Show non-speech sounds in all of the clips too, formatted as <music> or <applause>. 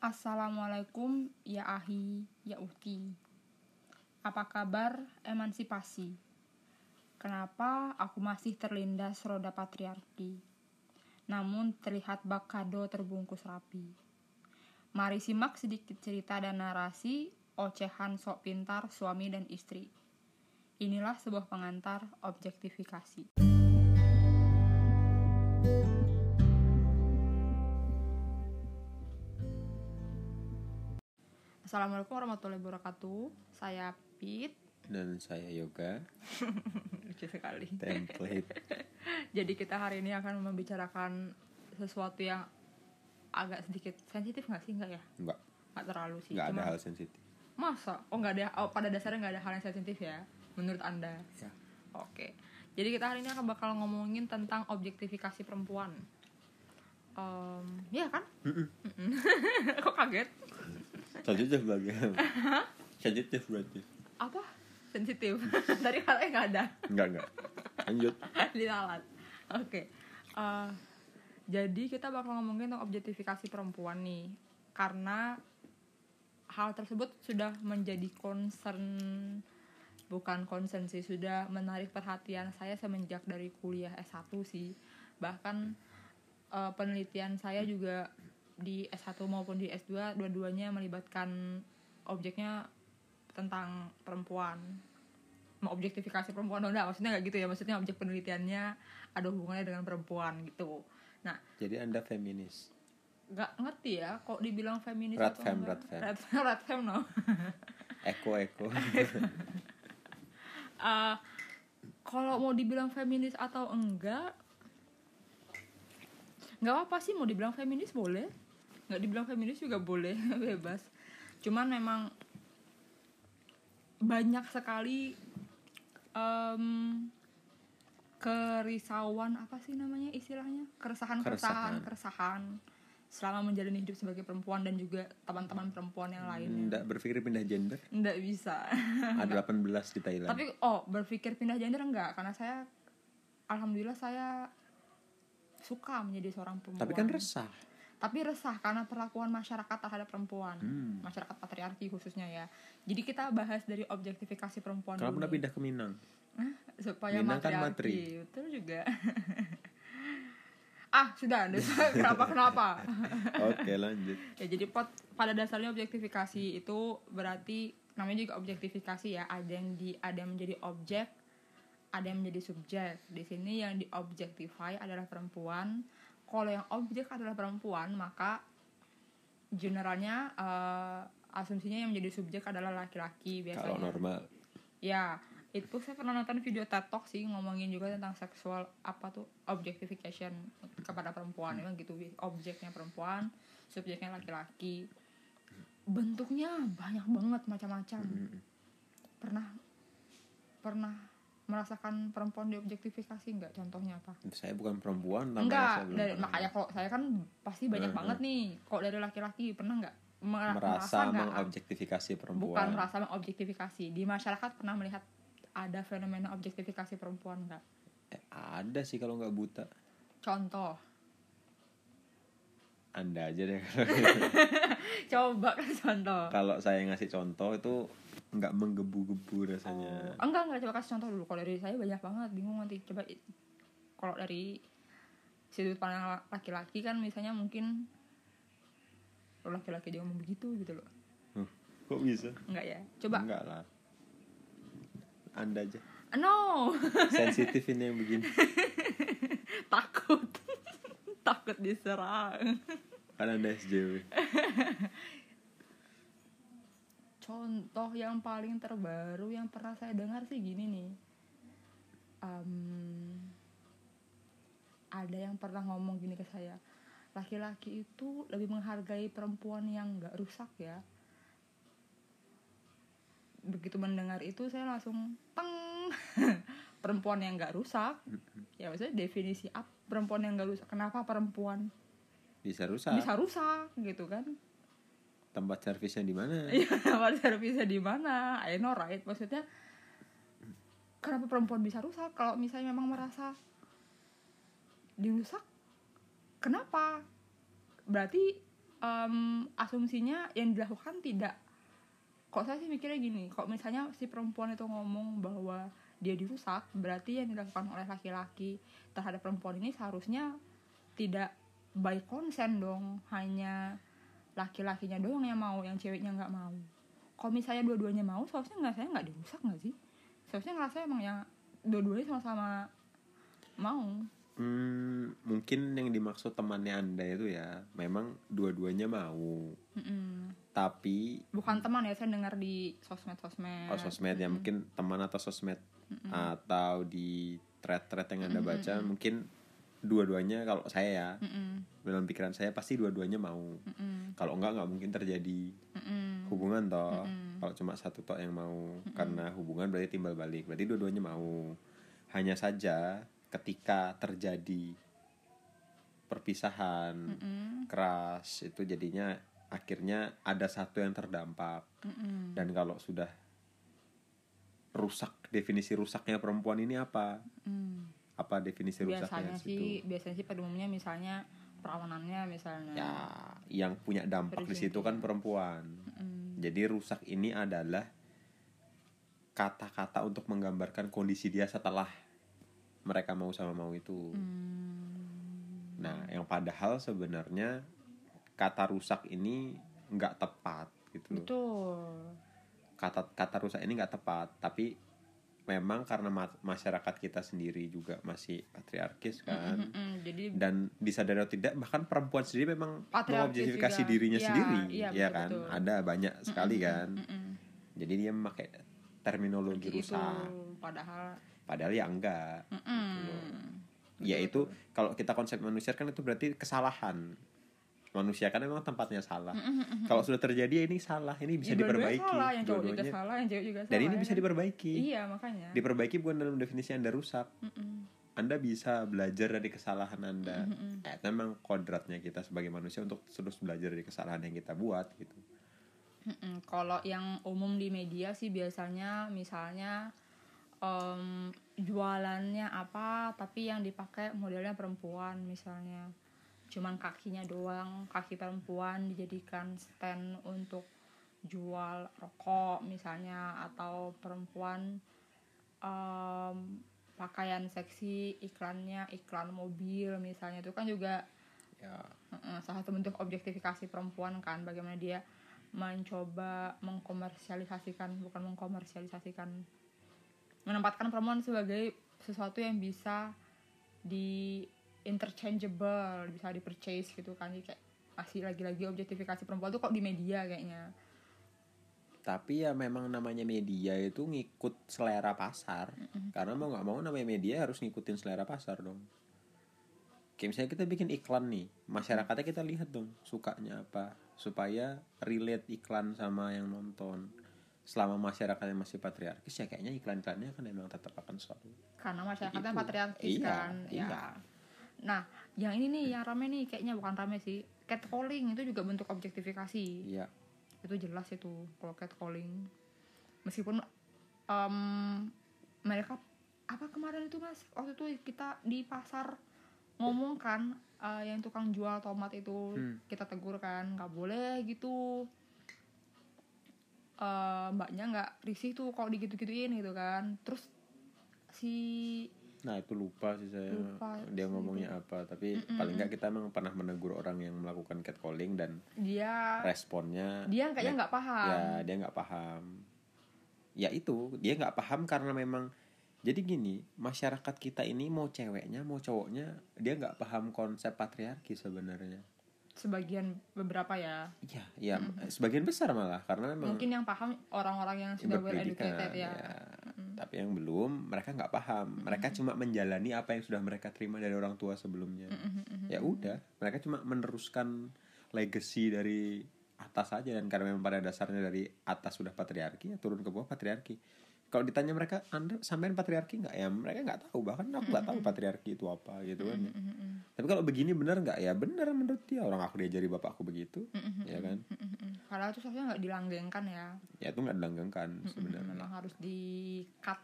Assalamualaikum ya ahi, ya uhti. Apa kabar emansipasi? Kenapa aku masih terlindas roda patriarki? Namun terlihat bak kado terbungkus rapi. Mari simak sedikit cerita dan narasi ocehan sok pintar suami dan istri. Inilah sebuah pengantar objektifikasi. Assalamualaikum warahmatullahi wabarakatuh. Saya Pit. dan saya yoga <laughs> Lucu sekali. template <laughs> Jadi kita hari ini akan membicarakan sesuatu yang agak sedikit sensitif nggak sih nggak ya? enggak Nggak terlalu sih. enggak ada hal sensitif Masa? Oh nggak ada. Oh pada dasarnya nggak ada hal yang sensitif ya? Menurut anda? ya Oke. Jadi kita hari ini akan bakal ngomongin tentang objektifikasi perempuan. Em, ya kan? Mm-mm. <laughs> Kok kaget? Sensitif bagaimana <laughs> sensitif berarti. Apa? Sensitif. <laughs> Tadi katanya nggak ada. enggak enggak lanjut. <laughs> Diralat oke. Eh, jadi kita bakal ngomongin tentang objektifikasi perempuan nih. Karena hal tersebut sudah menjadi concern bukan concern sih sudah menarik perhatian saya semenjak dari kuliah S1 sih. Bahkan eh, penelitian saya juga di S1 maupun di S2 dua-duanya melibatkan objeknya tentang perempuan. Mengobjektifikasi perempuan. Oh, enggak maksudnya nggak gitu ya. Maksudnya objek penelitiannya ada hubungannya dengan perempuan gitu. Nah jadi anda feminis? nggak ngerti ya kok dibilang feminis Rat fem, enggak. rat fem. rat fem rat fem, no. <laughs> Eko eko. <laughs> Eh, kalau mau dibilang feminis atau enggak nggak apa sih mau dibilang feminis boleh nggak dibilang feminis juga boleh <laughs> bebas. Cuman memang banyak sekali em, kerisauan apa sih namanya istilahnya? Keresahan keresahan. Keresahan. keresahan selama menjalani hidup sebagai perempuan dan juga teman-teman perempuan yang lainnya. Enggak berpikir pindah gender? Nggak bisa. <laughs> Ada 18 di Thailand. Tapi oh berpikir pindah gender enggak karena saya alhamdulillah saya suka menjadi seorang perempuan. Tapi kan resah tapi resah karena perlakuan masyarakat terhadap perempuan. Hmm. masyarakat patriarki khususnya ya. Jadi kita bahas dari objektifikasi perempuan kalau nih. pindah ke Minang? Hah? supaya Minang kan matriarki. betul juga. <laughs> Ah sudah. Kenapa kenapa? <laughs> Oke lanjut. Ya jadi pot, pada dasarnya objektifikasi itu berarti namanya juga objektifikasi ya. Ada yang di ada yang menjadi objek ada yang menjadi subjek. Di sini yang di objectify adalah perempuan kalau yang objek adalah perempuan maka generalnya eh, asumsinya yang menjadi subjek adalah laki-laki biasanya kalau normal Ya, itu saya pernah nonton video TED Talk sih ngomongin juga tentang seksual apa tuh objectification kepada perempuan. Emang gitu objeknya perempuan, subjeknya laki-laki. Bentuknya banyak banget macam-macam. Mm. Pernah pernah merasakan perempuan diobjektifikasi nggak? Contohnya apa? saya bukan perempuan Enggak, dari, pernah. makanya kalau saya kan pasti banyak Hmm, banget nih. Kok dari laki-laki pernah nggak? Mer- merasa nggak mengobjektifikasi perempuan. Bukan merasa mengobjektifikasi. Di masyarakat pernah melihat ada fenomena objektifikasi perempuan nggak? Eh, ada sih kalau nggak buta. Contoh. Anda aja deh. <laughs> Coba kan contoh. Kalau saya ngasih contoh itu nggak menggebu-gebu rasanya. Oh, enggak enggak. Coba kasih contoh dulu. Kalau dari saya banyak banget. Bingung nanti. Coba kalau dari sudut pandang la- laki-laki kan misalnya mungkin laki-laki dia ngomong begitu gitu loh. Huh, kok bisa? Enggak ya? Coba. Enggak lah. Anda aja. No. <laughs> Sensitif ini yang begini. <laughs> Takut. <laughs> Takut diserang. Kan anda SJW contoh yang paling terbaru yang pernah saya dengar sih gini nih. Em, ada yang pernah ngomong gini ke saya laki-laki itu lebih menghargai perempuan yang nggak rusak ya. Begitu mendengar itu saya langsung teng. <laughs> Perempuan yang nggak rusak. Ya maksudnya definisi apa perempuan yang nggak rusak kenapa perempuan bisa rusak? Bisa rusak gitu kan tempat servisnya di mana Iya, kamar servisnya di mana? I know right. Maksudnya kenapa perempuan bisa rusak? Kalau misalnya memang merasa dirusak, kenapa? Berarti em, asumsinya yang dilakukan tidak kok saya sih mikirnya gini kok misalnya si perempuan itu ngomong bahwa dia dirusak berarti yang dilakukan oleh laki-laki terhadap perempuan ini seharusnya tidak by consent dong hanya laki-lakinya doang yang mau yang ceweknya nggak mau. Kalau misalnya dua-duanya mau seharusnya nggak saya nggak dirusak nggak sih? Seharusnya ngerasa emang yang dua-duanya sama-sama mau. Hmm, mungkin yang dimaksud temannya anda itu ya memang dua-duanya mau. Mm-mm. tapi bukan teman ya saya dengar di sosmed-sosmed. Oh, sosmed ya mungkin teman atau sosmed atau di thread-thread yang anda baca mungkin dua-duanya kalau saya ya Mm-mm. dalam pikiran saya pasti dua-duanya mau Mm-mm. kalau enggak nggak mungkin terjadi Mm-mm. hubungan toh Mm-mm. kalau cuma satu toh yang mau karena hubungan berarti timbal balik berarti dua-duanya mau hanya saja ketika terjadi perpisahan Mm-mm. keras itu jadinya akhirnya ada satu yang terdampak Mm-mm. dan kalau sudah rusak definisi rusaknya perempuan ini apa Mm. Apa definisi rusaknya biasanya sih biasanya sih pada umumnya misalnya perawanannya misalnya. Ya yang punya dampak di situ kan perempuan. Mm. jadi rusak ini adalah kata-kata untuk menggambarkan kondisi dia setelah mereka mau sama mau itu. Mm. nah yang padahal sebenarnya kata rusak ini nggak tepat gitu betul. Kata kata rusak ini nggak tepat tapi memang karena ma- masyarakat kita sendiri juga masih patriarkis kan Mm-mm. jadi dan disadari atau tidak bahkan perempuan sendiri memang mengobjektifikasi dirinya Iya, sendiri iya, ya betul, kan betul. ada banyak sekali kan Mm-mm. jadi dia memakai terminologi rusak padahal padahal ya enggak Mm-mm. ya itu kalau kita konsep manusia kan itu berarti kesalahan manusia kan memang tempatnya salah. Kalau sudah terjadi ya ini salah ini bisa Ya, diperbaiki. salah, yang cowok juga salah yang cewek juga salah dan ini ya bisa kan? diperbaiki. Iya makanya. Diperbaiki bukan dalam definisi anda rusak. Mm-mm. anda bisa belajar dari kesalahan anda. Mm-mm. eh, memang kodratnya kita sebagai manusia untuk terus belajar dari kesalahan yang kita buat gitu. Mm-mm. Kalau yang umum di media sih biasanya misalnya em, jualannya apa tapi yang dipakai modelnya perempuan misalnya cuman kakinya doang kaki perempuan dijadikan stand untuk jual rokok misalnya atau perempuan em, pakaian seksi iklannya iklan mobil misalnya. Itu kan juga ya. Heeh, salah satu bentuk objektifikasi perempuan kan bagaimana dia mencoba mengkomersialisasikan bukan mengkomersialisasikan menempatkan perempuan sebagai sesuatu yang bisa di interchangeable bisa di purchase gitu kan. Jadi kayak masih lagi-lagi objektifikasi perempuan tuh kok di media kayaknya. Tapi ya memang namanya media itu ngikut selera pasar. Karena mau nggak mau namanya media harus ngikutin selera pasar dong. Kayak misalnya kita bikin iklan nih masyarakatnya kita lihat dong sukanya apa supaya relate iklan sama yang nonton. Selama masyarakatnya masih patriarkis ya kayaknya iklan-iklannya kan emang tetap akan selalu karena masyarakatnya patriarkis Iya, kan iya. ya nah yang ini nih yang rame nih kayaknya bukan rame sih. Catcalling itu juga bentuk objektifikasi. Iya. Itu jelas itu kalau catcalling. Meskipun em, mereka apa kemarin itu mas? Waktu itu kita di pasar ngomong kan eh, yang tukang jual tomat itu Hmm. kita tegur kan nggak boleh gitu. Eh, mbaknya nggak risih tuh kalau digitu-gituin gitu kan. Terus si Nah itu lupa sih saya. Lupa dia sih. ngomongnya apa. Tapi paling nggak kita emang pernah menegur orang yang melakukan catcalling dan dia responnya dia kayaknya ya- nggak paham. ya dia nggak paham. Ya itu dia nggak paham karena memang jadi gini masyarakat kita ini mau ceweknya mau cowoknya dia nggak paham konsep patriarki sebenarnya. Sebagian beberapa ya. Iya ya sebagian besar malah karena memang mungkin yang paham orang-orang yang sudah well educated ya, ya. Tapi yang belum mereka nggak paham. Mereka cuma menjalani apa yang sudah mereka terima dari orang tua sebelumnya. Ya udah mereka cuma meneruskan legacy dari atas aja. Dan karena memang pada dasarnya dari atas sudah patriarki ya turun ke bawah patriarki kalau ditanya mereka anda sampean patriarki nggak? Ya mereka nggak tahu. Bahkan aku nggak tahu patriarki itu apa gitu kan ya. tapi kalau begini benar nggak? Ya benar menurut dia. Orang aku diajari bapakku begitu ya kan. Padahal itu seharusnya nggak dilanggengkan ya. ya itu nggak dilanggengkan sebenarnya. Memang harus di cut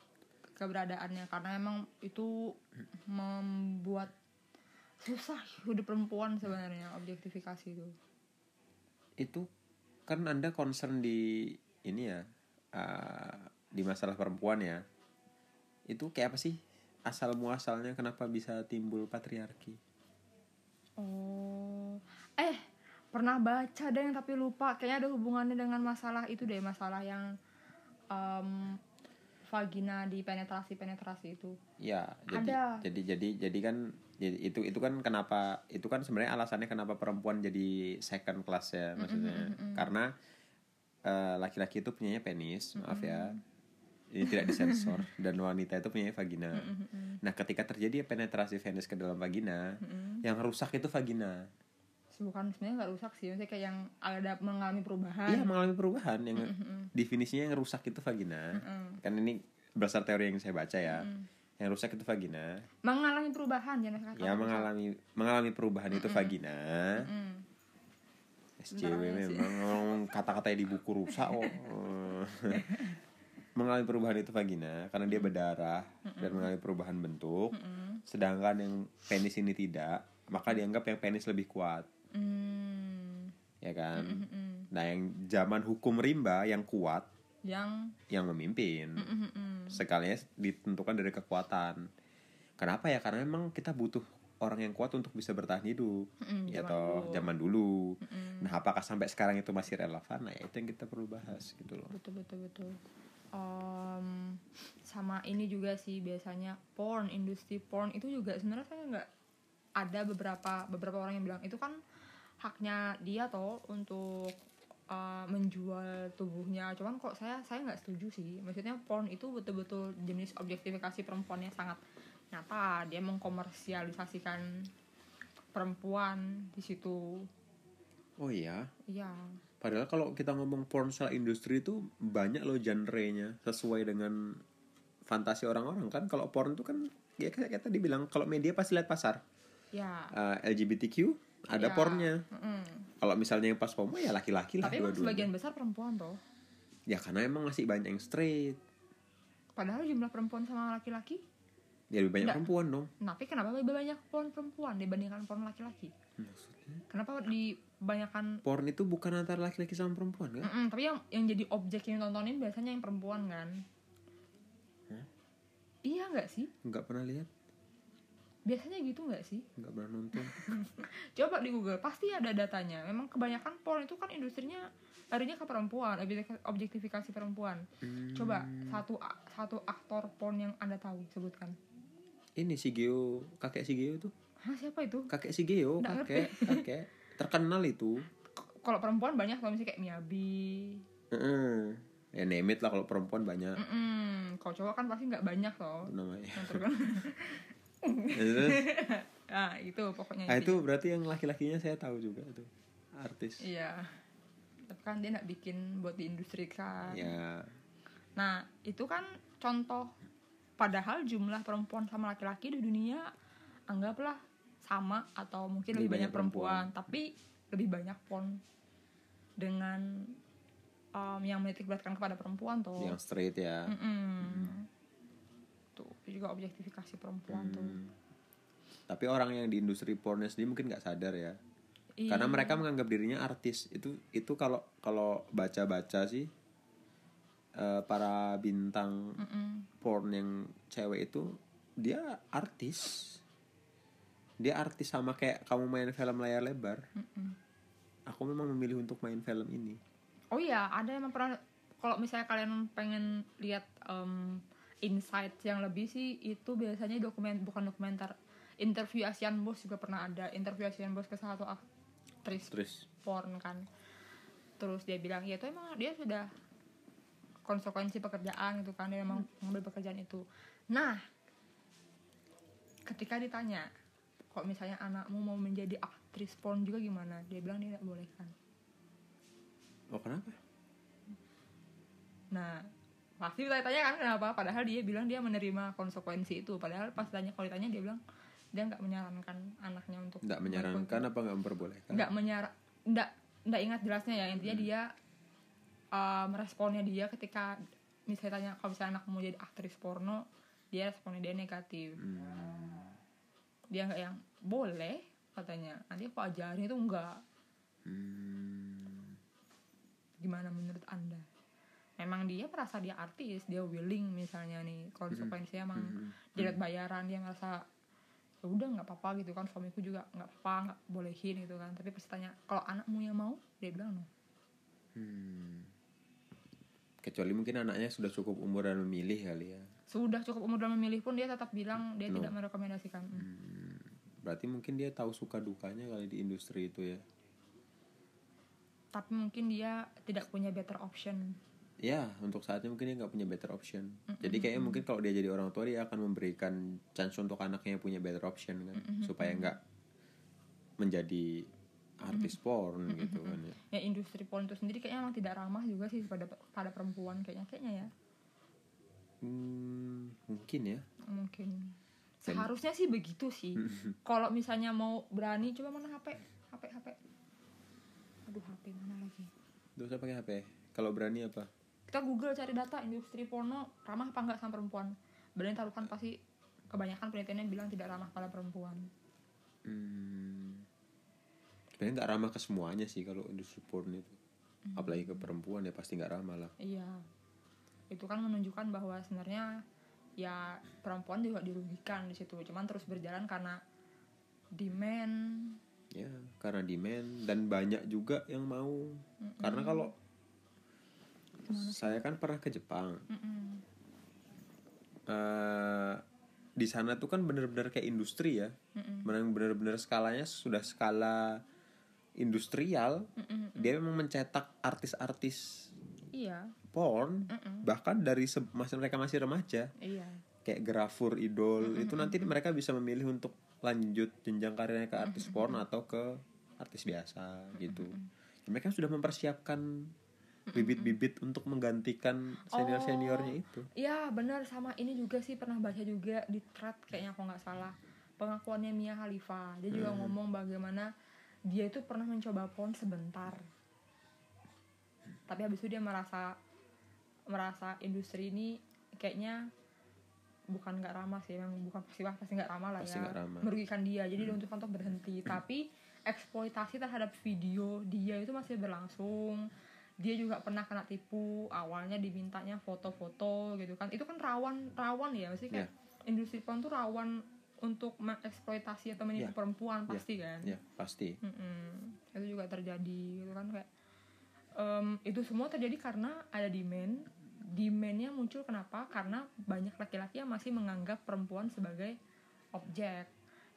keberadaannya. Karena emang itu membuat susah hidup perempuan sebenarnya objektifikasi itu. itu kan anda concern di ini ya uh, di masalah perempuan ya itu kayak apa sih asal muasalnya kenapa bisa timbul patriarki Oh, eh pernah baca deh yang tapi lupa. Kayaknya ada hubungannya dengan masalah itu deh, masalah yang em, vagina di penetrasi penetrasi itu. ya jadi Ada. jadi jadi jadi kan jadi itu itu kan kenapa itu kan sebenarnya alasannya kenapa perempuan jadi second class ya maksudnya karena eh, laki-laki itu punyanya penis maaf ya ini tidak disensor dan wanita itu punya vagina. Nah, ketika terjadi penetrasi penis ke dalam vagina, yang rusak itu vagina. Bukan sebenarnya nggak rusak sih, maksudnya kayak yang ada mengalami perubahan. Iya, mengalami perubahan yang definisinya yang rusak itu vagina. Kan ini berdasar teori yang saya baca ya. Yang rusak itu vagina. Mengalami perubahan jangan kata Ya rusak. mengalami mengalami perubahan itu vagina. Mm. Aja sih. memang kata-katanya di buku rusak oh. <laughs> mengalami perubahan itu vagina karena dia berdarah dan mengalami perubahan bentuk. Sedangkan yang penis ini tidak, maka dianggap yang penis lebih kuat, Mm. ya kan? Mm-mm. Nah, yang zaman hukum rimba yang kuat Yang yang memimpin. Mm-mm. Sekalinya ditentukan dari kekuatan. Kenapa ya? Karena memang kita butuh orang yang kuat untuk bisa bertahan hidup. Mm-mm, ya toh, dulu. zaman dulu. Mm-mm. Nah, apakah sampai sekarang itu masih relevan? Nah, itu yang kita perlu bahas gitu loh. betul betul betul Em, sama ini juga sih biasanya porn industri porn. Itu juga sebenarnya saya nggak ada beberapa beberapa orang yang bilang. Itu kan haknya dia toh untuk eh, menjual tubuhnya. Cuman kok saya saya nggak setuju sih. Maksudnya porn itu betul-betul jenis objektifikasi perempuannya sangat nyata. Dia mengkomersialisasikan perempuan di situ. Oh iya. iya Padahal kalau kita ngomong porn secara industri itu banyak loh genre-nya sesuai dengan fantasi orang-orang kan. Kalau porn itu kan ya kayak tadi bilang kalau media pasti lihat pasar. ya Eh, LGBTQ ada Ya. pornnya. Mm-mm. Kalau misalnya yang pas homo ya laki-laki lah tapi emang sebagian besar perempuan toh Ya karena emang masih banyak yang straight. Padahal jumlah perempuan sama laki-laki, Ya lebih banyak Nggak. perempuan dong. tapi kenapa lebih banyak porn perempuan dibandingkan porn laki-laki? Maksudnya Kenapa di kebanyakan porn itu bukan antara laki-laki sama perempuan kan? Mm-mm, tapi yang yang jadi objek yang tontonin biasanya yang perempuan kan? Iya nggak sih? Nggak pernah lihat, Biasanya gitu nggak sih? nggak pernah nonton. <laughs> Coba di Google pasti ada datanya. Memang kebanyakan porn itu kan industrinya larinya ke perempuan, objek- objektifikasi perempuan. Coba satu satu aktor porn yang anda tahu sebutkan. Ini si Geo, kakek si Geo tuh. Hah siapa itu? Kakek si Geo, kakek, kakek. <laughs> Terkenal itu. Kalau perempuan banyak kalau misalnya kayak Miyabi, Heeh. Ya name it lah kalau perempuan banyak Mm-mm. Kalau cowok kan pasti nggak banyak loh. itu namanya. Nah <laughs> <laughs> itu pokoknya. ah itu berarti yang laki-lakinya saya tahu juga tuh. Artis. Iya. Tapi kan dia nggak bikin buat diindustrikan. Ya. Nah itu kan contoh. Padahal jumlah perempuan sama laki-laki di dunia anggaplah sama atau mungkin Lebih lebih, banyak, banyak perempuan. Tapi lebih banyak porn dengan um, yang menitik beratkan kepada perempuan tuh. Yang straight ya. Mm-mm. Tuh itu juga objektifikasi perempuan tuh. Hmm. Tapi orang yang di industri pornnya sendiri mungkin nggak sadar ya. Iya. Karena mereka menganggap dirinya artis. Itu itu kalau kalau baca-baca sih eh, para bintang Mm-mm. porn yang cewek itu dia artis. Dia artis sama kayak kamu main film layar lebar. Mm-mm. Aku memang memilih untuk main film ini. Oh iya, ada yang pernah kalau misalnya kalian pengen lihat um, insight yang lebih sih itu biasanya dokumen bukan dokumenter interview Asian Boss juga pernah ada interview Asian Boss ke salah satu aktris Terus porn kan terus dia bilang ya itu emang dia sudah konsekuensi pekerjaan gitu kan dia memang mengambil pekerjaan itu nah ketika ditanya kok misalnya anakmu mau menjadi aktris porn juga gimana dia bilang dia tidak boleh kan oh kenapa? Nah, pasti ditanya kan kenapa? Padahal dia bilang dia menerima konsekuensi itu. Padahal pas tanya kalau ditanya dia bilang dia nggak menyarankan anaknya untuk Nggak menyarankan apa nggak memperbolehkan? nggak menyar nggak nggak ingat jelasnya ya intinya dia um, responnya dia ketika misalnya tanya kalau misalnya anak mau jadi aktris porno dia responnya dia negatif Hmm. Dia nggak yang boleh katanya. Nanti aku ajarin itu enggak Hmm. gimana menurut anda? Memang dia merasa dia artis dia willing misalnya nih konsekuensinya emang Mhm. dia lihat bayaran dia ngerasa ya udah nggak apa-apa gitu kan. Suamiku juga nggak apa-apa nggak bolehin gitu kan. Tapi pas tanya kalau anakmu yang mau? Dia bilang no. Hmm. kecuali mungkin anaknya sudah cukup umur dan memilih kali ya sudah cukup umur dan memilih pun dia tetap bilang dia No. tidak merekomendasikan. Hmm. Hmm. berarti mungkin dia tahu suka dukanya kali di industri itu ya? Tapi mungkin dia tidak punya better option. Ya untuk saatnya mungkin dia nggak punya better option. Jadi kayaknya mungkin kalau dia jadi orang tua dia akan memberikan chance untuk anaknya yang punya better option kan? Supaya nggak menjadi artis porn gitu kan ya. Ya industri porn itu sendiri kayaknya emang tidak ramah juga sih pada pada perempuan kayaknya. Kayaknya ya Hmm, mungkin ya. Mungkin. Seharusnya sih begitu sih. <laughs> Kalau misalnya mau berani coba mana HP HP HP aduh HP mana lagi? Gak usah pakai HP kalau berani apa? Kita Google cari data industri porno ramah apa enggak sama perempuan? Berani taruhkan pasti kebanyakan penelitiannya bilang tidak ramah pada perempuan. Hmm, sebenarnya nggak ramah ke semuanya sih kalau industri porn itu. Apalagi ke perempuan ya pasti nggak ramah lah. Iya itu kan menunjukkan bahwa sebenarnya ya perempuan juga dirugikan di situ. Cuman terus berjalan karena demand. Ya karena demand dan banyak juga yang mau. Karena kalau saya kan pernah ke Jepang. Mm-mm. eh di sana tuh kan bener-bener kayak industri ya. Mm-mm. Memang bener-bener skalanya sudah skala industrial. Mm-mm. dia memang mencetak artis-artis iya porn Mm-mm. bahkan dari masih mereka masih remaja. Iya. Kayak grafur idol itu nanti mereka bisa memilih untuk lanjut jenjang karirnya ke artis porn atau ke artis biasa gitu. Mereka sudah mempersiapkan bibit-bibit untuk menggantikan senior seniornya itu. Iya benar. Sama ini juga sih pernah baca juga di thread kayaknya kalau nggak salah. Pengakuannya Mia Khalifa. Dia juga ngomong bagaimana dia itu pernah mencoba porn sebentar. Tapi habis itu dia merasa merasa industri ini kayaknya bukan nggak ramah sih memang bukan pasti pasti nggak ramah lah Pasti ya. ramah. merugikan dia. Jadi dia untuk untuk berhenti. Tapi eksploitasi terhadap video dia itu masih berlangsung. Dia juga pernah kena tipu. Awalnya dimintanya foto-foto gitu kan. Itu kan rawan rawan ya. Maksudnya kayak industri porn tuh rawan untuk mengeksploitasi atau menipu Iya. perempuan Iya. pasti kan? Ya pasti. Mm-mm. itu juga terjadi gitu kan kayak em, itu semua terjadi karena ada demand demandnya muncul kenapa? Karena banyak laki-laki yang masih menganggap perempuan sebagai objek.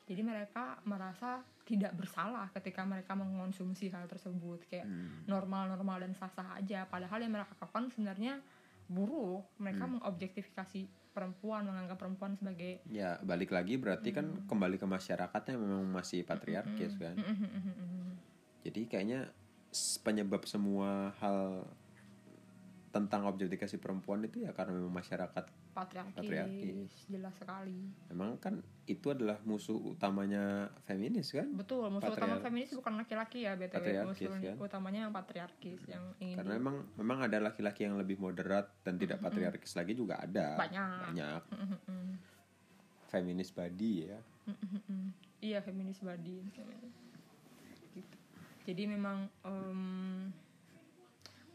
Jadi mereka merasa tidak bersalah ketika mereka mengonsumsi hal tersebut. Kayak Hmm. normal-normal dan sah-sah aja. Padahal yang mereka lakukan sebenarnya buruk. Mereka mengobjektifikasi perempuan menganggap perempuan sebagai ya balik lagi berarti kan kembali ke masyarakatnya memang masih patriarkis kan. jadi kayaknya penyebab semua hal tentang objektifikasi perempuan itu ya karena memang masyarakat patriarkis, Patriarkis. jelas sekali memang kan itu adalah musuh utamanya feminis kan betul musuh utama Patriar- feminis bukan laki-laki ya btw musuh kan? utamanya yang patriarkis yang ingin karena di- memang memang ada laki-laki yang lebih moderat dan tidak patriarkis lagi juga ada Banyak. banyak Mm-mm. feminis body ya Mm-mm. iya feminis body gitu. jadi memang em,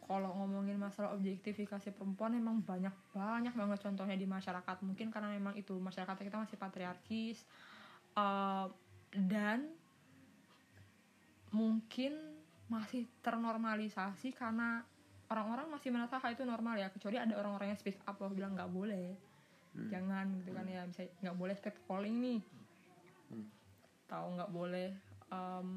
kalau ngomongin masalah objektifikasi perempuan memang banyak banyak banget contohnya di masyarakat. Mungkin karena memang itu masyarakat kita masih patriarkis eh, dan mungkin masih ternormalisasi karena orang-orang masih merasa hal itu normal ya. Kecuali ada orang-orang yang speak up loh bilang nggak boleh. Jangan gitu kan ya. Bisa nggak boleh catcalling nih. Tahu nggak boleh em,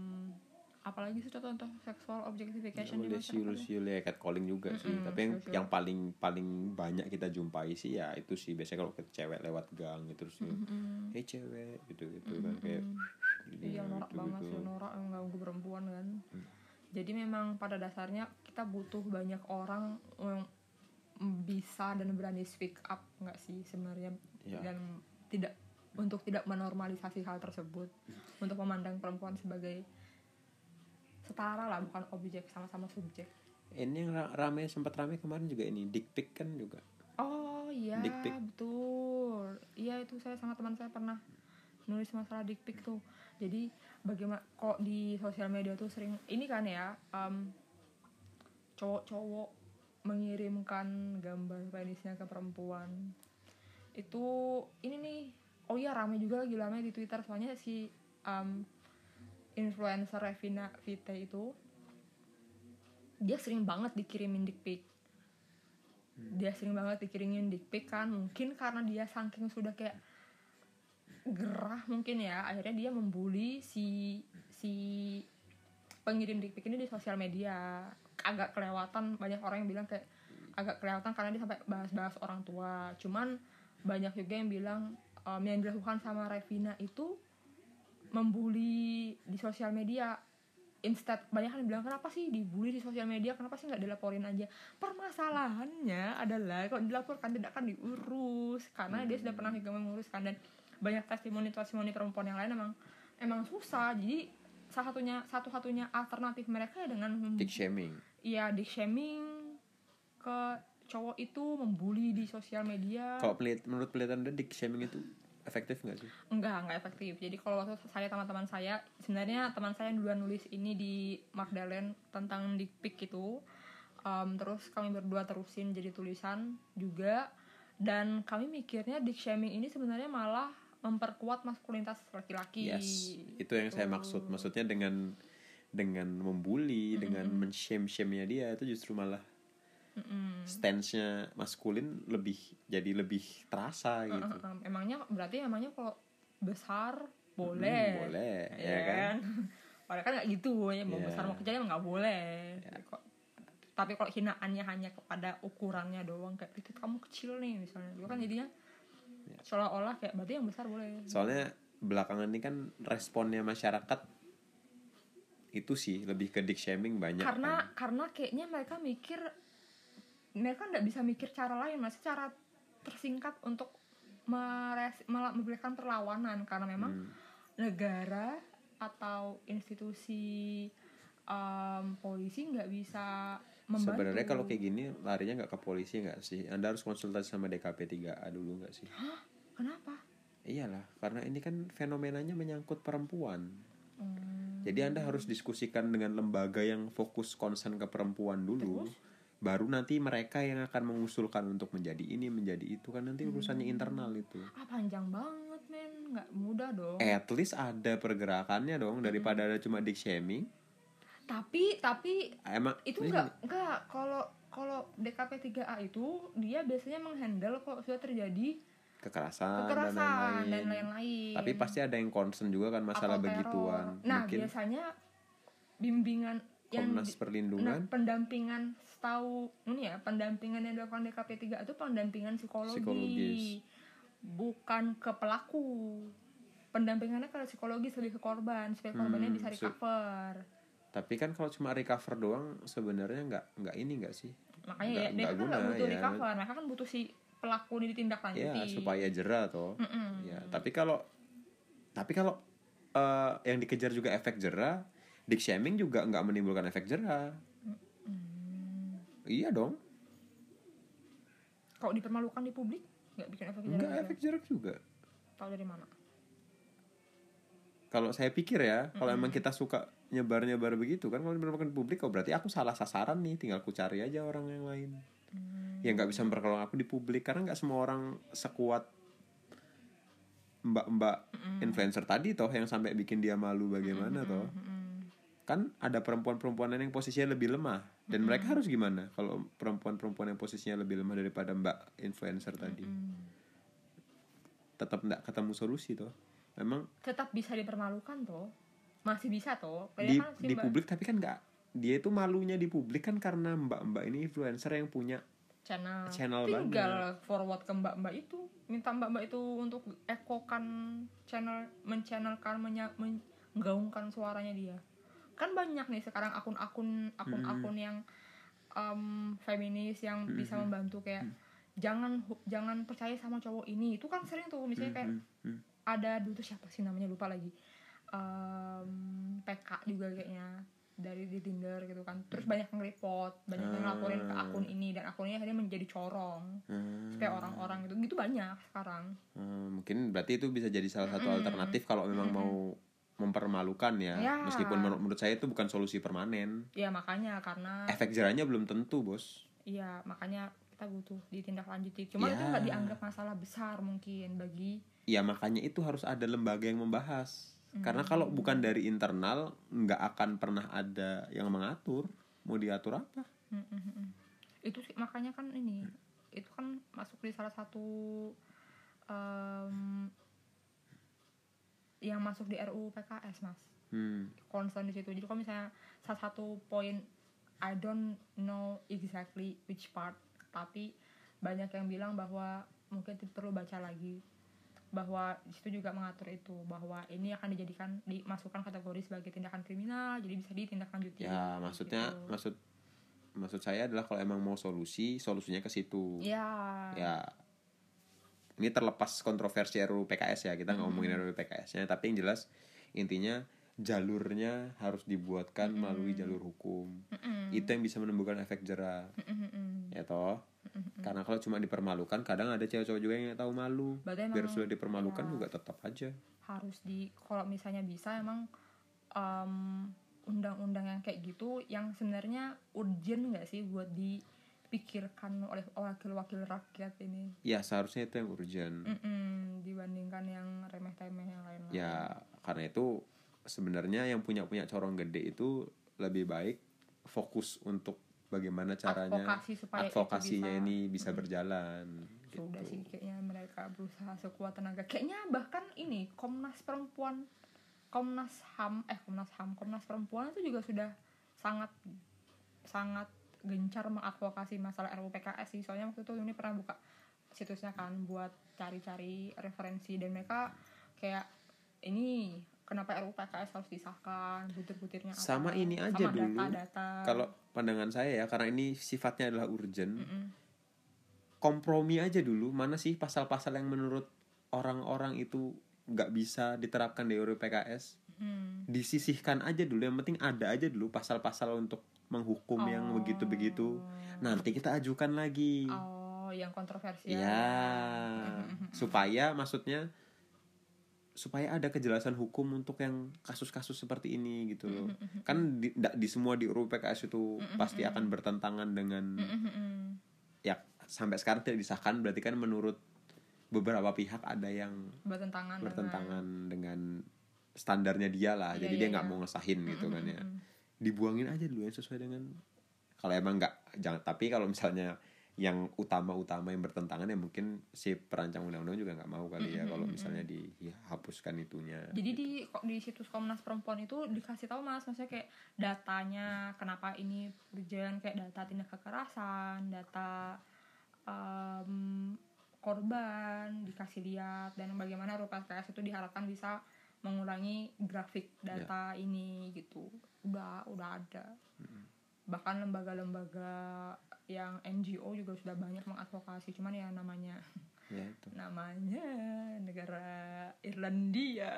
apalagi sih contoh-contoh seksual objectification di boleh masyarakat siul ya? Catcalling juga sih. Mm-mm, tapi yang yang paling paling banyak kita jumpai sih ya itu sih. Biasanya kalau ke cewek lewat gang gitu terus Mm-mm. hey cewek gitu gitu kan. Kayak gini, iya norak gitu, banget gitu. sih norak. Yang ganggu perempuan kan. Jadi memang pada dasarnya kita butuh banyak orang yang bisa dan berani speak up nggak sih sebenarnya? Iya. dan tidak untuk tidak menormalisasi hal tersebut. Untuk memandang perempuan sebagai setara lah bukan objek sama-sama subjek. Ini yang ra- rame sempat rame kemarin juga ini dick pic kan juga. Oh iya betul. Iya itu saya sama teman saya pernah nulis masalah dick pic tuh. Jadi bagaimana kok di sosial media tuh sering ini kan ya em, cowok-cowok mengirimkan gambar penisnya ke perempuan. Itu ini nih oh iya rame juga lagi rame di twitter. Soalnya si um, influencer Revina Vite itu dia sering banget dikirimin dick pic. Dia sering banget dikirimin dick pic kan mungkin karena dia saking sudah kayak gerah mungkin ya akhirnya dia membuli si si pengirim dick pic ini di sosial media. Agak kelewatan banyak orang yang bilang kayak agak kelewatan karena dia sampai bahas-bahas orang tua. Cuman banyak juga yang bilang um, yang dilakukan sama Revina itu membuli di sosial media. Instead banyak yang bilang kenapa sih dibully di sosial media? Kenapa sih nggak dilaporin aja? Permasalahannya adalah kalau dilaporkan tidak akan diurus karena dia sudah pernah juga menguruskan. Dan banyak testimoni testimoni perempuan yang lain emang emang susah. Jadi salah satunya satu satunya alternatif mereka ya dengan dick shaming. Iya dick shaming ke cowok itu membuli di sosial media. Kalau pelit menurut penelitian dick shaming itu efektif nggak sih? Enggak enggak efektif. Jadi kalau waktu saya teman-teman saya sebenarnya teman saya yang duluan nulis ini di Magdalene tentang dick pic itu Um, terus kami berdua terusin jadi tulisan juga dan kami mikirnya dick shaming ini sebenarnya malah memperkuat maskulinitas laki-laki. Yes itu yang saya Gitu. maksud. Maksudnya dengan dengan membuli dengan men-shame shame-nya dia itu justru malah Mm-mm. stance-nya maskulin lebih jadi lebih terasa gitu Uh, uh, uh. emangnya berarti emangnya kalau besar Hmm, boleh boleh ya ya kan <laughs> Padahal kan nggak gitu ya mau Iya. besar mau kecil emang nggak boleh Kok- tapi kalau hinaannya hanya kepada ukurannya doang kayak titik kamu kecil nih misalnya itu kan jadinya Iya. seolah-olah kayak berarti yang besar boleh soalnya belakangan ini kan responnya masyarakat itu sih lebih ke dick shaming banyak karena kan. karena kayaknya mereka mikir mereka nggak bisa mikir cara lain masih cara tersingkat untuk memberikan perlawanan. Karena memang Hmm. negara atau institusi um, polisi nggak bisa membantu. Sebenarnya kalau kayak gini larinya nggak ke polisi nggak sih? Anda harus konsultasi sama DKP 3A dulu nggak sih? Kenapa? Iyalah karena ini kan fenomenanya menyangkut perempuan. Hmm, jadi anda harus diskusikan dengan lembaga yang fokus concern ke perempuan dulu. Terus? Baru nanti mereka yang akan mengusulkan untuk menjadi ini menjadi itu kan nanti urusannya Hmm. internal itu. Ah panjang banget men. Nggak mudah dong. At least ada pergerakannya dong daripada ada cuma dick shaming. Tapi tapi emang itu enggak enggak kalau kalau DKP 3A itu dia biasanya menghandle kalau sudah terjadi kekerasan, kekerasan dan lain-lain. tapi pasti ada yang concern juga kan masalah Atau begituan. Nah mungkin biasanya bimbingan yang Komnas nah, Perlindungan? pendampingan setahu ini ya pendampingan yang dilakukan DKP 3 itu pendampingan psikologi. Psikologis. bukan ke pelaku. Pendampingannya ke psikologis lebih ke korban supaya korbannya Hmm, bisa recover. Tapi kan kalau cuma recover doang sebenarnya nggak nggak ini nggak sih? Makanya Nggak- ya, dia kan nggak butuh ya. recover. Mereka kan butuh si pelaku ini ditindaklanjuti. Ya supaya jerah toh. Mm-mm. ya tapi kalau tapi kalau eh, yang dikejar juga efek jerah dick shaming juga nggak menimbulkan efek jerah iya dong. Kalau dipermalukan di publik nggak bikin efek jerah nggak efek jerah juga. Tahu dari mana? Kalau saya pikir ya kalau emang kita suka nyebar nyebar begitu kan kalau dipermalukan di publik oh berarti aku salah sasaran nih tinggal ku cari aja orang yang lain. Hmm. yang nggak bisa memperkenalkan aku di publik karena nggak semua orang sekuat mbak-mbak influencer tadi toh yang sampai bikin dia malu bagaimana toh. Mm-mm. kan ada perempuan-perempuan yang posisinya lebih lemah dan mereka harus gimana kalau perempuan-perempuan yang posisinya lebih lemah daripada mbak influencer tadi? Mm. tetap nggak ketemu solusi toh. Memang tetap bisa dipermalukan toh. Masih bisa toh. Padahal di kan di Mbak- publik tapi kan nggak. Dia itu malunya di publik kan karena mbak-mbak ini influencer yang punya channel, channel tinggal forward ke mbak-mbak itu. Minta mbak-mbak itu untuk ekokan channel menchannelkan menya, menggaungkan suaranya dia kan banyak nih sekarang akun-akun akun-akun yang em, feminis yang bisa membantu kayak jangan hu- jangan percaya sama cowok ini. Itu kan sering tuh misalnya kayak Hmm, hmm. ada dulu tuh siapa sih namanya lupa lagi. Em, PK juga kayaknya dari di Tinder gitu kan. Terus banyak yang report banyak yang ngelaporin ke akun ini dan akunnya akhirnya menjadi corong. Hmm. supaya orang-orang gitu gitu banyak sekarang. Hmm, mungkin berarti itu bisa jadi salah satu alternatif kalau memang mau mempermalukan ya. Ya. Meskipun menurut, menurut saya itu bukan solusi permanen. ya makanya karena Efek jerahnya belum tentu, Bos. iya makanya kita butuh ditindaklanjuti cuma Ya. itu nggak dianggap masalah besar mungkin bagi Ya makanya itu harus ada lembaga yang membahas. Karena Hmm. kalau bukan dari internal nggak akan pernah ada yang mengatur. Mau diatur apa? Mm, mm, mm, mm. itu sih makanya kan ini itu kan masuk di salah satu em, yang masuk di RUU PKS mas Hmm. concern di situ jadi kalau misalnya salah satu poin I don't know exactly which part tapi banyak yang bilang bahwa mungkin perlu baca lagi bahwa di situ juga mengatur itu bahwa ini akan dijadikan dimasukkan kategori sebagai tindakan kriminal jadi bisa ditindaklanjuti Ya maksudnya gitu. maksud maksud saya adalah kalau emang mau solusi, solusinya ke situ. ya Ya ini terlepas kontroversi RUU PKS ya kita nggak ngomongin RUU PKS-nya, tapi yang jelas intinya jalurnya harus dibuatkan melalui jalur hukum. Mm-mm. Itu yang bisa menimbulkan efek jerah, Mm-mm-mm. ya toh. Karena kalau cuma dipermalukan, kadang ada cewek-cewek juga yang tahu malu. Berarti Biar sudah dipermalukan ya. juga tetap aja. harus di kalau misalnya bisa emang em, undang-undang yang kayak gitu yang sebenarnya urgent nggak sih buat dipikirkan oleh wakil-wakil rakyat ini Ya seharusnya itu yang urgent. Mm-mm, dibandingkan yang remeh-temeh yang lain-lain Ya karena itu sebenarnya yang punya punya corong gede itu lebih baik fokus untuk bagaimana caranya Advokasi supaya advokasinya bisa- ini bisa berjalan. sudah gitu. sih kayaknya mereka berusaha sekuat tenaga kayaknya bahkan ini Komnas Perempuan Komnas HAM eh Komnas HAM Komnas Perempuan itu juga sudah sangat sangat gencar mengadvokasi masalah RUU PKS sih. Soalnya waktu itu ini pernah buka situsnya kan buat cari-cari referensi. Dan mereka kayak ini kenapa RUU PKS harus disahkan? Butir-butirnya apa? Sama ini aja sama dulu. data-data. Kalau pandangan saya ya karena ini sifatnya adalah urgent, Mm-mm. kompromi aja dulu. Mana sih pasal-pasal yang menurut orang-orang itu nggak bisa diterapkan di RUU PKS Hmm. disisihkan aja dulu yang penting ada aja dulu pasal-pasal untuk menghukum yang Oh. begitu-begitu nanti kita ajukan lagi Oh, yang kontroversial. ya supaya maksudnya supaya ada kejelasan hukum untuk yang kasus-kasus seperti ini gitu loh kan di, di semua di RUU PKS itu pasti akan bertentangan dengan ya sampai sekarang tidak disahkan berarti kan menurut beberapa pihak ada yang bertentangan. bertentangan dengan standarnya dia lah. Iya, jadi iya, dia nggak iya. mau ngesahin gitu kan ya. dibuangin aja dulu yang sesuai dengan kalau emang nggak jangan tapi kalau misalnya yang utama-utama yang bertentangan ya mungkin si perancang undang-undang juga nggak mau kali ya kalau misalnya dihapuskan itunya. Jadi di kok di situs Komnas Perempuan itu dikasih tahu Mas, maksudnya kayak datanya kenapa ini urgent kayak data tindak kekerasan, data em, korban dikasih lihat dan bagaimana RUU PKS itu diharapkan bisa mengurangi grafik data ini gitu. Udah udah ada. Bahkan lembaga-lembaga yang NGO juga sudah banyak mengadvokasi, cuman ya namanya ya itu. namanya negara Irlandia.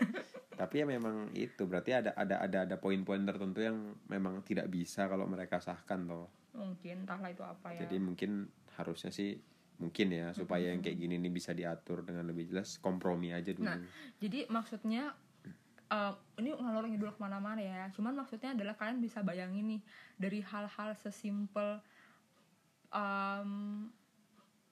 <laughs> Tapi ya memang itu. Berarti ada ada ada ada poin-poin tertentu yang memang tidak bisa kalau mereka sahkan toh. Mungkin entahlah itu apa ya. Jadi mungkin harusnya sih mungkin ya supaya yang kayak gini nih bisa diatur dengan lebih jelas kompromi aja dulu. Nah, jadi maksudnya eh, ini ngalor ngidul ke mana-mana ya. Cuman maksudnya adalah kalian bisa bayangin nih dari hal-hal sesimpel em,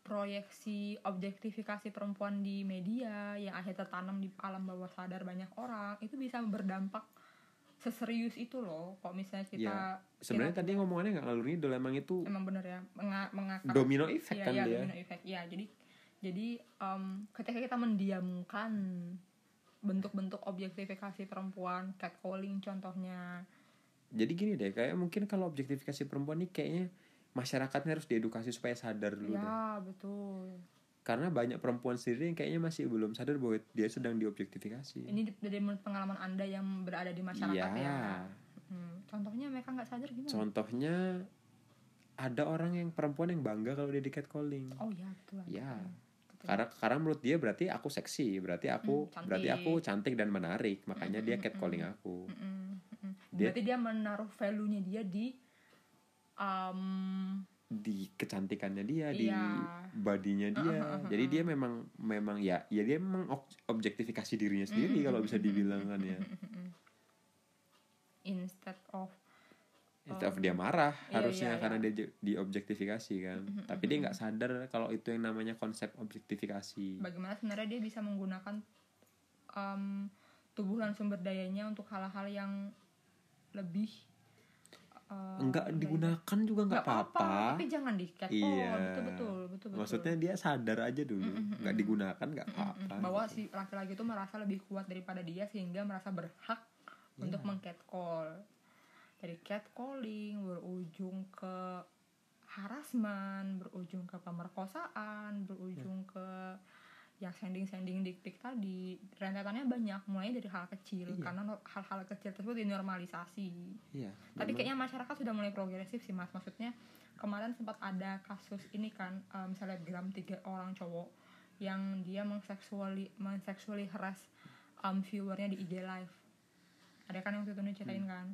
proyeksi objektifikasi perempuan di media yang akhirnya tertanam di alam bawah sadar banyak orang itu bisa berdampak seserius itu loh kok misalnya kita Ya, sebenarnya tadi ngomongannya nggak ngalur ngidul emang itu emang bener ya menga- domino effect Iya, kan iya, dia domino effect. Iya, jadi jadi em, ketika kita mendiamkan bentuk-bentuk objektifikasi perempuan, catcalling contohnya. jadi gini deh kayak mungkin kalau objektifikasi perempuan nih kayaknya masyarakatnya harus diedukasi supaya sadar dulu deh Ya, betul. Karena banyak perempuan sendiri yang kayaknya masih belum sadar bahwa dia sedang diobjektifikasi Ini dari menurut pengalaman Anda yang berada di masyarakat Iya. ya. Hmm, Contohnya mereka nggak sadar gimana? contohnya ada orang yang perempuan yang bangga kalau dia di catcalling Oh iya, betul. Ya. Karena karena menurut dia berarti aku seksi berarti aku Hmm, cantik. berarti aku cantik dan menarik makanya dia catcalling aku Mm-mm, mm-mm. Dia- Berarti dia menaruh value-nya dia di um, di kecantikannya dia di Iya. badinya dia. jadi dia memang memang ya ya dia memang ob- objektifikasi dirinya sendiri kalau bisa dibilang kan ya. <laughs> Instead of Instead of dia marah Iya, harusnya iya, karena iya. dia je- diobjektifikasi kan. Tapi dia nggak sadar kalau itu yang namanya konsep objektifikasi. Bagaimana sebenarnya dia bisa menggunakan em, tubuh dan sumber dayanya untuk hal-hal yang lebih eh, enggak digunakan juga nggak Nggak apa-apa tapi jangan di catcall Iya. betul betul betul betul. Maksudnya dia sadar aja dulu. Nggak digunakan nggak apa-apa bahwa si laki-laki itu merasa lebih kuat daripada dia sehingga merasa berhak Iya. untuk mengcatcall. Dari catcalling berujung ke harassment berujung ke pemerkosaan berujung ke yang sending-sending dik-dik tadi rentetannya banyak mulai dari hal kecil. Iya. karena hal-hal kecil tersebut dinormalisasi. Iya tapi kayaknya masyarakat sudah mulai progresif sih mas. Maksudnya kemarin sempat ada kasus ini kan um, selebgram tiga orang cowok yang dia mengseksuali mengseksuali harass um, viewernya di IG live. Ada kan yang waktu itu diceritain Hmm. kan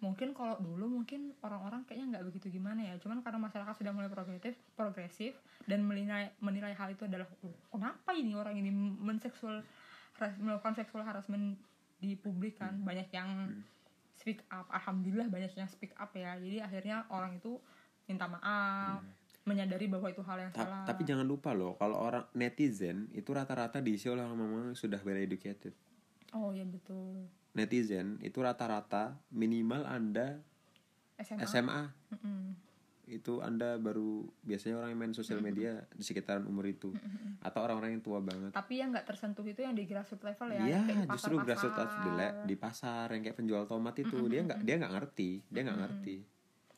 mungkin kalau dulu mungkin orang-orang kayaknya nggak begitu gimana ya. Cuman karena masyarakat sudah mulai progresif progresif dan menilai menilai hal itu adalah "Oh, kenapa ini orang ini menseksual melakukan seksual harassment di publik kan? Hmm. banyak yang speak up alhamdulillah banyak yang speak up ya. Jadi akhirnya orang itu minta maaf menyadari bahwa itu hal yang Ta- salah. tapi jangan lupa loh kalau orang netizen itu rata-rata diisi oleh orang-orang yang sudah well educated. Oh ya betul netizen itu rata-rata minimal anda SMA, SMA Mm-mm. itu anda baru biasanya orang yang main sosial media di sekitaran umur itu. Atau orang-orang yang tua banget. Tapi yang nggak tersentuh itu yang di grassroots level ya Iya, yang kayak di justru grassroots di, le- di pasar yang kayak penjual tomat itu. Dia nggak dia nggak ngerti dia nggak ngerti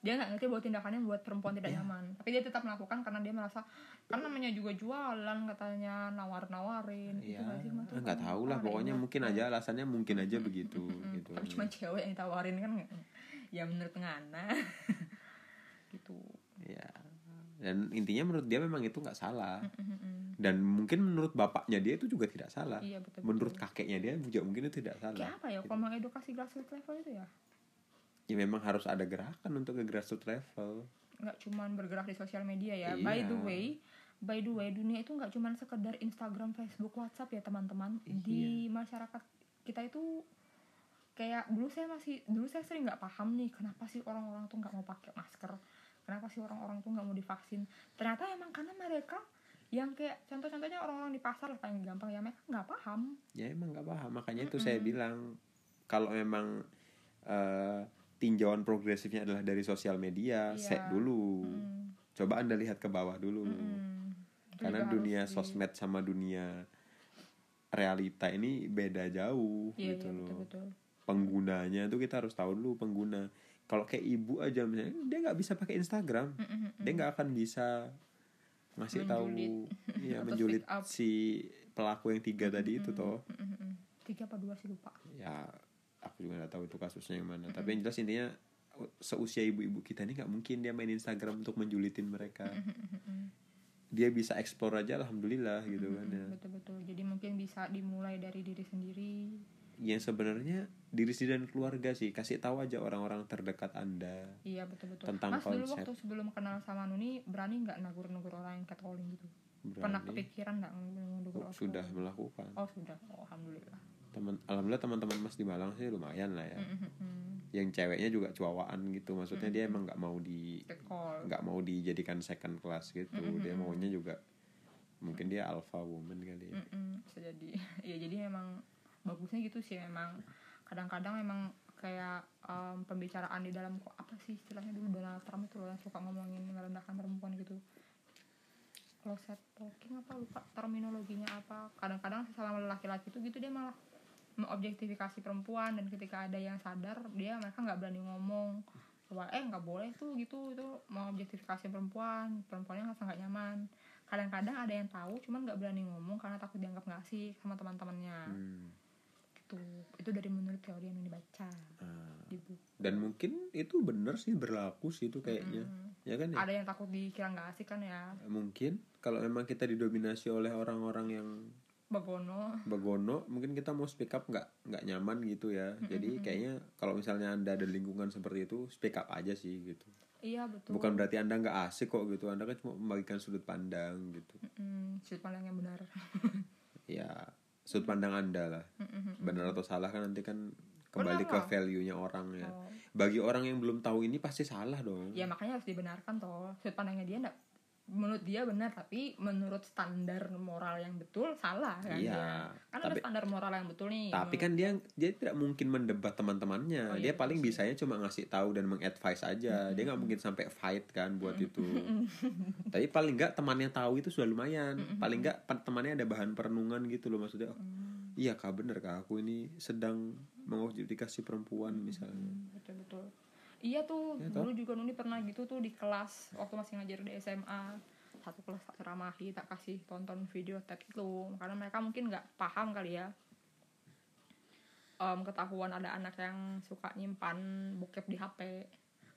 dia nggak ngerti bahwa tindakannya membuat perempuan tidak Iya. nyaman. Tapi dia tetap melakukan karena dia merasa kan namanya juga jualan katanya nawar-nawarin Iya, Itu nggak sih, nggak tahu lah pokoknya mungkin aja alasannya mungkin aja begitu gitu tapi cuma cewek yang ditawarin kan ya menurut Ngana. <laughs> Gitu. Ya dan intinya menurut dia memang itu nggak salah. Dan mungkin menurut bapaknya dia itu juga tidak salah. Iya betul menurut kakeknya dia juga mungkin itu tidak salah kayak apa ya kalau mengedukasi grassroots level itu ya ya memang harus ada gerakan untuk ke grassroots level. Nggak cuman bergerak di sosial media ya. Iya. by the way by the way dunia itu nggak cuman sekedar Instagram Facebook WhatsApp ya teman-teman. Di Iya. masyarakat kita itu kayak dulu saya masih dulu saya sering nggak paham nih kenapa sih orang-orang tuh nggak mau pakai masker? Kenapa sih orang-orang tuh nggak mau divaksin? Ternyata emang karena mereka yang kayak contoh-contohnya orang-orang di pasar lah paling gampang ya mereka nggak paham. Ya emang nggak paham. Makanya itu saya bilang kalau memang eh, tinjauan progresifnya adalah dari sosial media Iya. set dulu. Hmm. coba anda lihat ke bawah dulu. Hmm. Itu karena dunia sosmed sama dunia realita ini beda jauh iya, gitu iya, loh. betul-betul. Penggunanya tuh kita harus tahu dulu pengguna. Kalau kayak ibu aja misalnya dia nggak bisa pakai Instagram. Dia nggak akan bisa ngasih tahu ya menjulit <laughs> up. si pelaku yang tiga tadi itu toh. Mm-mm. tiga apa dua sih lupa. Ya aku juga nggak tahu itu kasusnya yang mana. Tapi yang jelas intinya seusia ibu-ibu kita ini nggak mungkin dia main Instagram untuk menjulitin mereka. Dia bisa explore aja alhamdulillah gitu kan ya. betul-betul. Jadi mungkin bisa dimulai dari diri sendiri. Yang sebenarnya diri sendiri dan keluarga sih. Kasih tahu aja orang-orang terdekat anda iya betul-betul. Tentang mas dulu konsep. waktu sebelum kenal sama Nuni berani nggak nagur-nagur orang yang catcalling gitu? Pernah berani. kepikiran nggak nagur Oh, sudah melakukan. Oh sudah. Oh, alhamdulillah teman alhamdulillah teman-teman mas di Malang sih lumayan lah ya. Mm-mm. yang ceweknya juga cuawaan gitu maksudnya dia emang nggak mau di nggak mau dijadikan second class gitu. Dia maunya juga mungkin dia alpha woman kali ya. Mm-mm, bisa jadi. <laughs> Ya jadi memang bagusnya gitu sih memang kadang-kadang memang kayak em, pembicaraan di dalam apa sih istilahnya dulu Donald Trump itu loh yang suka ngomongin merendahkan perempuan gitu. Closet talking apa lupa terminologinya apa. Kadang-kadang sesama laki-laki itu gitu dia malah mengobjektifikasi perempuan dan ketika ada yang sadar dia mereka nggak berani ngomong. Bahwa eh nggak boleh tuh gitu itu mengobjektifikasi perempuan. Perempuannya ngerasa nggak nyaman. Kadang-kadang ada yang tahu cuman nggak berani ngomong karena takut dianggap nggak asik sama teman-temannya. Hmm. gitu. Itu dari menurut teori yang dibaca. Ah. di buku dan mungkin itu bener sih berlaku sih itu kayaknya. Ya kan ya? Ada yang takut dikira nggak asik kan ya. Mungkin. Kalau memang kita didominasi oleh orang-orang yang bagono. Begono mungkin kita mau speak up nggak nggak nyaman gitu ya. Jadi kayaknya kalau misalnya anda ada lingkungan seperti itu speak up aja sih gitu. Iya betul. Bukan berarti anda nggak asik kok gitu anda kan cuma membagikan sudut pandang gitu. Mm, sudut pandang yang benar. <laughs> Ya sudut pandang anda lah. Benar atau salah kan nanti kan kembali ke Benar. lah. value nya orang ya. Oh. bagi orang yang belum tahu ini pasti salah dong. Ya makanya harus dibenarkan toh. Sudut pandangnya dia enggak menurut dia benar tapi menurut standar moral yang betul salah kan? Iya, dia. kan ada tapi- standar moral yang betul nih tapi kan dia dia tidak mungkin mendebat teman-temannya. Oh, iya, dia paling sih. bisanya cuma ngasih tahu dan mengadvise aja. Dia nggak mungkin sampai fight kan buat itu. <laughs> Tapi paling nggak temannya tahu itu sudah lumayan. Paling nggak temannya ada bahan perenungan gitu loh maksudnya. Oh, Mm. iya kak bener kak. Aku ini sedang mengobjektifikasi perempuan misalnya. Betul betul iya tuh toh? dulu juga Nuni pernah gitu tuh di kelas waktu masih ngajar di SMA satu kelas tak ceramahi tak kasih tonton video TED itu karena mereka mungkin nggak paham kali ya. Em, ketahuan ada anak yang suka nyimpan bokep di HP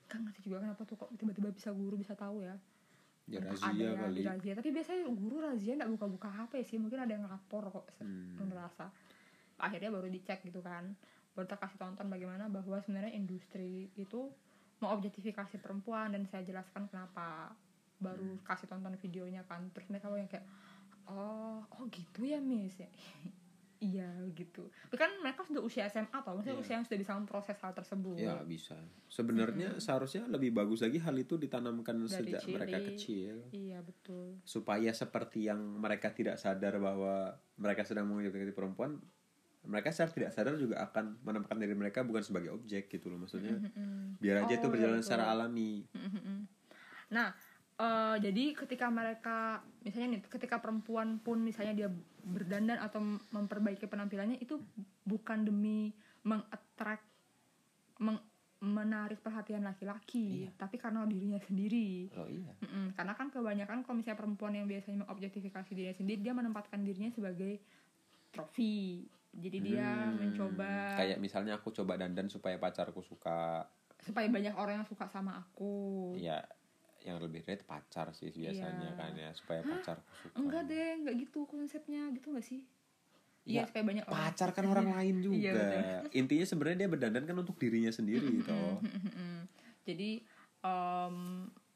kan ngerti juga kenapa tuh kok tiba-tiba bisa guru bisa tahu ya. Ya Entah razia ada yang kali. razia. tapi biasanya guru razia nggak buka-buka HP sih. Mungkin ada yang lapor kok Hmm. merasa. Akhirnya baru dicek gitu kan baru kasih tonton bagaimana bahwa sebenarnya industri itu mengobjektifikasi perempuan dan saya jelaskan kenapa baru Hmm. kasih tonton videonya kan. Terus mereka yang kayak oh oh gitu ya miss. Ya <laughs> iya gitu. Tapi kan mereka sudah usia SMA atau maksudnya Iya. usia yang sudah bisa memproses hal tersebut. Ya bisa. Sebenarnya seharusnya lebih bagus lagi hal itu ditanamkan Dari sejak mereka cilik. kecil. Iya betul. Supaya seperti yang mereka tidak sadar bahwa mereka sedang mengobjektifikasi perempuan mereka secara tidak sadar juga akan menempatkan diri mereka bukan sebagai objek gitu loh maksudnya Mm-mm. biar aja Oh, itu berjalan betul. secara alami Mm-mm. Nah, eh, jadi ketika mereka, misalnya nih, ketika perempuan pun misalnya dia berdandan atau memperbaiki penampilannya itu bukan demi mengattract, meng- menarik perhatian laki-laki, Iya. tapi karena dirinya sendiri. oh iya Mm-mm. Karena kan kebanyakan kalau misalnya perempuan yang biasanya mengobjektifikasi dirinya sendiri, dia menempatkan dirinya sebagai trofi. Jadi dia Hmm, mencoba. Kayak misalnya aku coba dandan supaya pacarku suka. Supaya banyak orang yang suka sama aku. ya yang lebih rate pacar sih biasanya Iya. kan ya supaya pacarku suka. Enggak deh, enggak gitu konsepnya, gitu gak sih? Ya, Iya, supaya banyak orang. pacar kan orang lain juga. Iya, intinya sebenarnya dia berdandan kan untuk dirinya sendiri toh. Jadi em,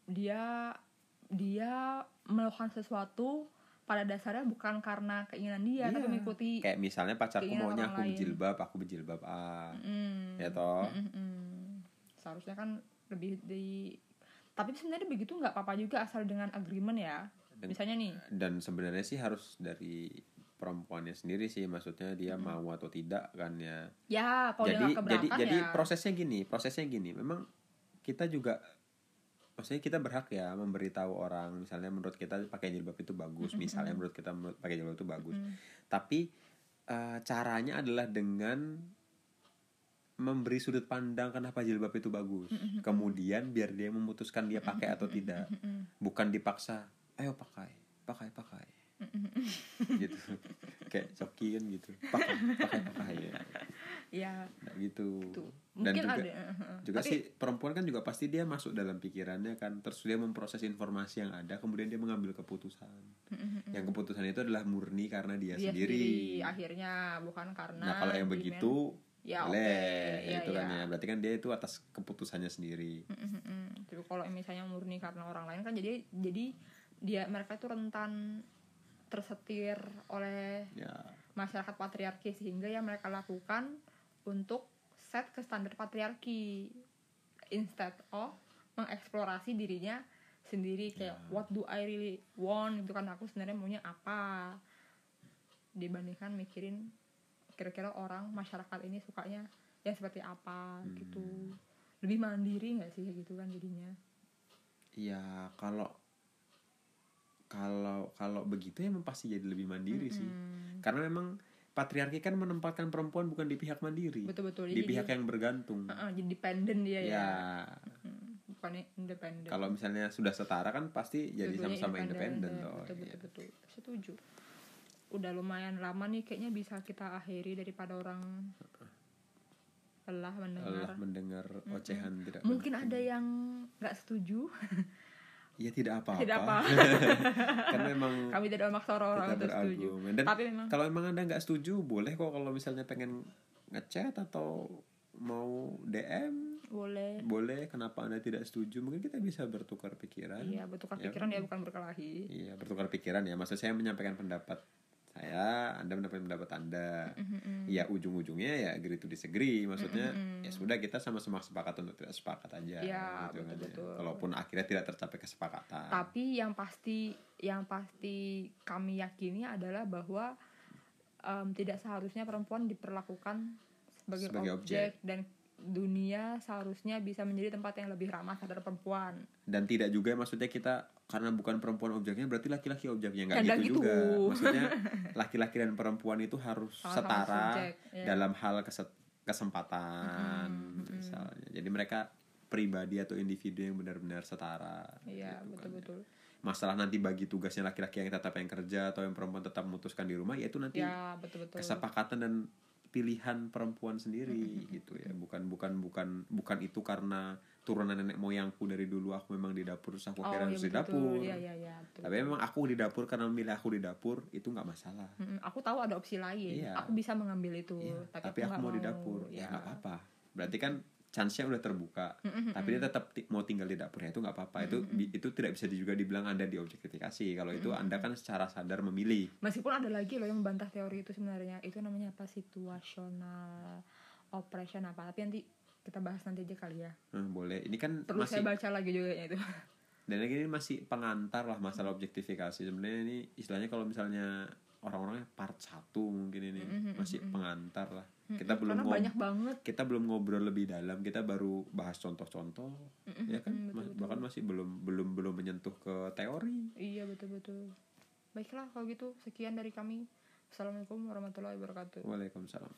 dia dia melakukan sesuatu pada dasarnya bukan karena keinginan dia, tapi Iya. mengikuti kayak misalnya pacarku maunya aku lain. berjilbab aku berjilbab ah Mm, ya toh mm-mm. Seharusnya kan lebih di tapi sebenarnya begitu nggak apa-apa juga asal dengan agreement ya. Dan- Misalnya nih, dan sebenarnya sih harus dari perempuannya sendiri sih maksudnya dia mau atau tidak kan ya ya kalau dia jadi jadi keberatan jadi ya. prosesnya gini prosesnya gini memang kita juga maksudnya kita berhak ya memberitahu orang misalnya menurut kita pakai jilbab itu bagus misalnya menurut kita menurut pakai jilbab itu bagus. Mm. tapi eh, caranya adalah dengan memberi sudut pandang kenapa jilbab itu bagus. Kemudian biar dia memutuskan dia pakai atau tidak. Bukan dipaksa ayo pakai pakai pakai gitu kayak coki kan gitu pakai pakai pakai ya ya Nah, gitu tuh. dan Mungkin juga ada uh-huh. juga Tapi- sih perempuan kan juga pasti dia masuk dalam pikirannya kan terus dia memproses informasi yang ada kemudian dia mengambil keputusan yang keputusan itu adalah murni karena dia, dia sendiri. sendiri akhirnya bukan karena nah kalau yang demand. begitu Ya, boleh oke. Ya, itu kan ya. ya berarti kan dia itu atas keputusannya sendiri Mm-mm. Tapi kalau misalnya murni karena orang lain kan jadi jadi dia mereka itu rentan tersetir oleh ya. masyarakat patriarki sehingga yang mereka lakukan untuk set ke standar patriarki instead of mengeksplorasi dirinya sendiri. Kayak Ya. what do I really want? Itu kan. Aku sebenarnya maunya apa? Dibandingkan mikirin kira-kira orang masyarakat ini sukanya yang seperti apa Hmm. gitu lebih mandiri nggak sih gitu kan jadinya? Ya kalau kalau kalau begitu emang pasti jadi lebih mandiri sih. Mm-mm. karena memang patriarki kan menempatkan perempuan bukan di pihak mandiri. Betul-betul di Jadi pihak dia- yang bergantung. Uh-uh, jadi dependen dia ya, ya. Hmm, bukannya independen kalau misalnya sudah setara kan pasti jadi sama-sama independen ya. toh betul, Iya. betul, betul. setuju. Udah lumayan lama nih kayaknya bisa kita akhiri daripada orang lelah mendengar. Allah mendengar ocehan tidak mungkin ada yang nggak setuju <laughs> ya tidak apa-apa. Tidak apa <laughs> kan memang kami tidak memaksa orang-orang untuk setuju. dan tapi memang kalau emang anda nggak setuju boleh kok kalau misalnya pengen ngechat atau mau DM boleh. Boleh kenapa anda tidak setuju? Mungkin kita bisa bertukar pikiran. Iya bertukar Ya, pikiran ya bukan berkelahi. Iya bertukar pikiran ya. Maksud saya menyampaikan pendapat saya anda menyampaikan pendapat anda. Ya ujung-ujungnya ya agree to disagree maksudnya ya sudah kita sama-sama sepakat untuk tidak sepakat aja Iya, gitu kan ya. betul-betul. kalaupun akhirnya tidak tercapai kesepakatan. Tapi yang pasti yang pasti kami yakini adalah bahwa em, tidak seharusnya perempuan diperlakukan sebagai, Sebagai objek, dan dunia seharusnya bisa menjadi tempat yang lebih ramah terhadap perempuan. Dan tidak juga maksudnya kita karena bukan perempuan objeknya berarti laki-laki objeknya. Nggak gitu, gitu. juga. Maksudnya <laughs> laki-laki dan perempuan itu harus Sama-sama setara subjek, ya. dalam hal kesempatan misalnya. Jadi mereka pribadi atau individu yang benar-benar setara. Iya gitu kan. betul-betul. Masalah nanti bagi tugasnya laki-laki yang tetap yang kerja atau yang perempuan tetap memutuskan di rumah ya itu nanti ya kesepakatan dan pilihan perempuan sendiri gitu ya. Bukan bukan bukan bukan itu karena turunan nenek moyangku dari dulu aku memang di dapur terus aku akhirnya iya di dapur. Iya, iya, iya, betul. tapi memang aku di dapur karena memilih aku di dapur itu nggak masalah. Aku tahu ada opsi lain. Iya. aku bisa mengambil itu Iya, tapi, tapi, aku, nggak mau di dapur. Ya Iya. nggak apa-apa. Berarti kan chance-nya udah terbuka tapi dia tetap ti- mau tinggal di dapur ya itu nggak apa-apa. Itu bi- itu tidak bisa juga dibilang anda diobjektifikasi. Kalau itu anda kan secara sadar memilih. Meskipun ada lagi loh yang membantah teori itu sebenarnya. Itu namanya apa? Situational oppression apa? Tapi nanti kita bahas nanti aja kali ya. Nah, boleh. Ini kan perlu masih saya baca lagi juga itu. <laughs> Dan lagi ini masih pengantar lah masalah objektifikasi. Sebenarnya ini istilahnya kalau misalnya orang-orangnya part satu mungkin ini masih pengantar lah kita belum ngob- banyak banget. kita belum ngobrol lebih dalam kita baru bahas contoh-contoh ya kan? Mas- bahkan masih belum belum belum menyentuh ke teori. Iya betul betul baiklah kalau gitu sekian dari kami. Assalamualaikum warahmatullahi wabarakatuh. Waalaikumsalam